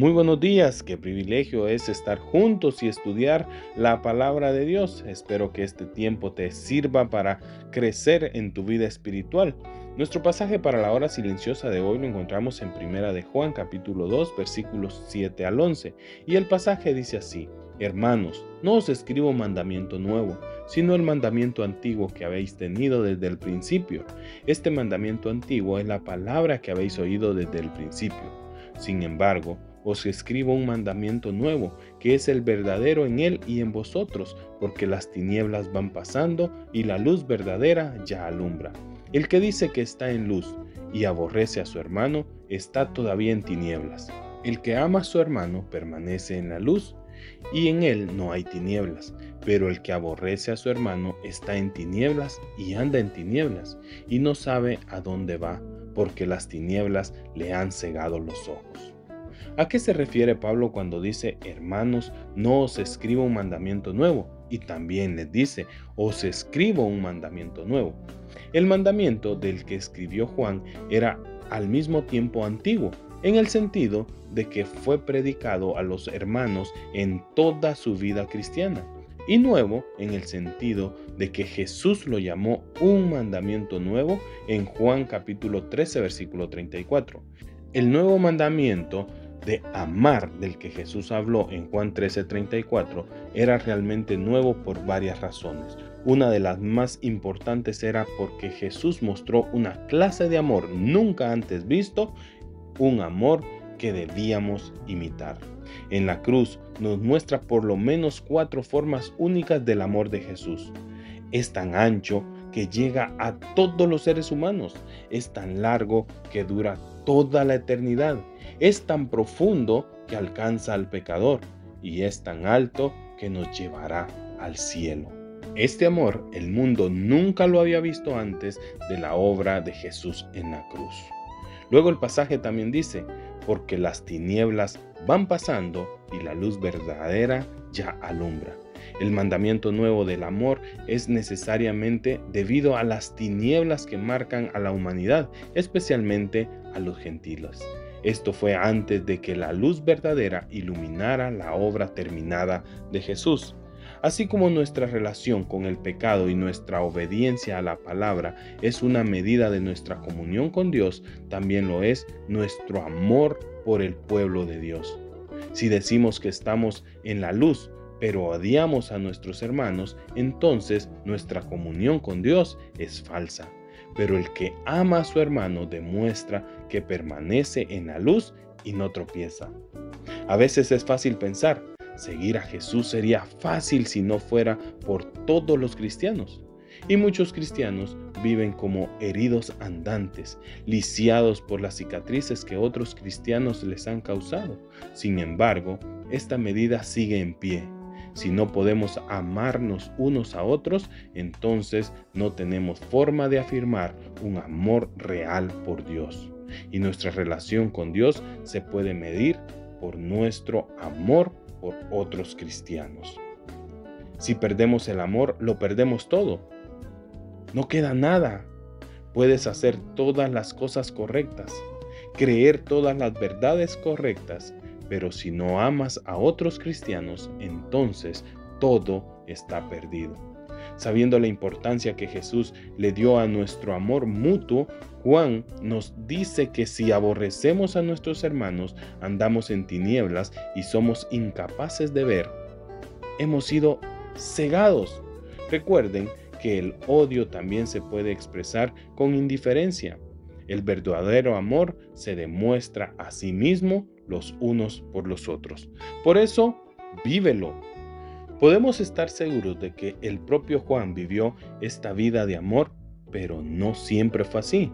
Muy buenos días, qué privilegio es estar juntos y estudiar la palabra de Dios. Espero que este tiempo te sirva para crecer en tu vida espiritual. Nuestro pasaje para la hora silenciosa de hoy lo encontramos en Primera de Juan capítulo 2 versículos 7 al 11 y el pasaje dice así: Hermanos, no os escribo mandamiento nuevo, sino el mandamiento antiguo que habéis tenido desde el principio. Este mandamiento antiguo es la palabra que habéis oído desde el principio. Sin embargo, os escribo un mandamiento nuevo, que es el verdadero en él y en vosotros, porque las tinieblas van pasando y la luz verdadera ya alumbra. El que dice que está en luz y aborrece a su hermano, está todavía en tinieblas. El que ama a su hermano permanece en la luz y en él no hay tinieblas. Pero el que aborrece a su hermano está en tinieblas y anda en tinieblas y no sabe a dónde va, porque las tinieblas le han cegado los ojos. ¿A qué se refiere Pablo cuando dice, hermanos, no os escribo un mandamiento nuevo? Y también les dice, os escribo un mandamiento nuevo. El mandamiento del que escribió Juan era al mismo tiempo antiguo, en el sentido de que fue predicado a los hermanos en toda su vida cristiana, y nuevo en el sentido de que Jesús lo llamó un mandamiento nuevo en Juan capítulo 13 versículo 34. El nuevo mandamiento de amar del que Jesús habló en Juan 13:34 era realmente nuevo por varias razones. Una de las más importantes era porque Jesús mostró una clase de amor nunca antes visto, un amor que debíamos imitar. En la cruz nos muestra por lo menos cuatro formas únicas del amor de Jesús. Es tan ancho que llega a todos los seres humanos. Es tan largo que dura toda la eternidad. Es tan profundo que alcanza al pecador y es tan alto que nos llevará al cielo. Este amor el mundo nunca lo había visto antes de la obra de Jesús en la cruz. Luego el pasaje también dice, porque las tinieblas van pasando y la luz verdadera ya alumbra. El mandamiento nuevo del amor es necesariamente debido a las tinieblas que marcan a la humanidad, especialmente a los gentiles. Esto fue antes de que la luz verdadera iluminara la obra terminada de Jesús. Así como nuestra relación con el pecado y nuestra obediencia a la palabra es una medida de nuestra comunión con Dios, también lo es nuestro amor por el pueblo de Dios. Si decimos que estamos en la luz, pero odiamos a nuestros hermanos, entonces nuestra comunión con Dios es falsa. Pero el que ama a su hermano demuestra que permanece en la luz y no tropieza. A veces es fácil pensar, seguir a Jesús sería fácil si no fuera por todos los cristianos. Y muchos cristianos viven como heridos andantes, lisiados por las cicatrices que otros cristianos les han causado. Sin embargo, esta medida sigue en pie si no podemos amarnos unos a otros, entonces no tenemos forma de afirmar un amor real por Dios. Y nuestra relación con Dios se puede medir por nuestro amor por otros cristianos. Si perdemos el amor, lo perdemos todo. No queda nada. Puedes hacer todas las cosas correctas, creer todas las verdades correctas pero si no amas a otros cristianos, entonces todo está perdido. Sabiendo la importancia que Jesús le dio a nuestro amor mutuo, Juan nos dice que si aborrecemos a nuestros hermanos, andamos en tinieblas y somos incapaces de ver. Hemos sido cegados. Recuerden que el odio también se puede expresar con indiferencia. El verdadero amor se demuestra a sí mismo los unos por los otros. Por eso, vívelo. Podemos estar seguros de que el propio Juan vivió esta vida de amor, pero no siempre fue así.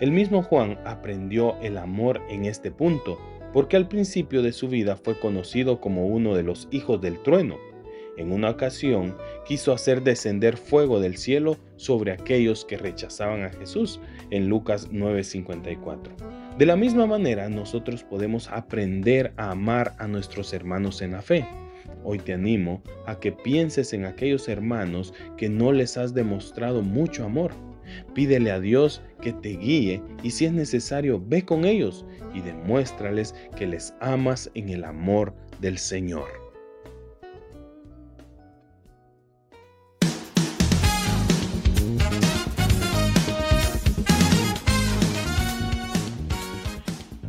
El mismo Juan aprendió el amor en este punto, porque al principio de su vida fue conocido como uno de los hijos del trueno. En una ocasión quiso hacer descender fuego del cielo sobre aquellos que rechazaban a Jesús en Lucas 9:54. De la misma manera nosotros podemos aprender a amar a nuestros hermanos en la fe. Hoy te animo a que pienses en aquellos hermanos que no les has demostrado mucho amor. Pídele a Dios que te guíe y si es necesario, ve con ellos y demuéstrales que les amas en el amor del Señor.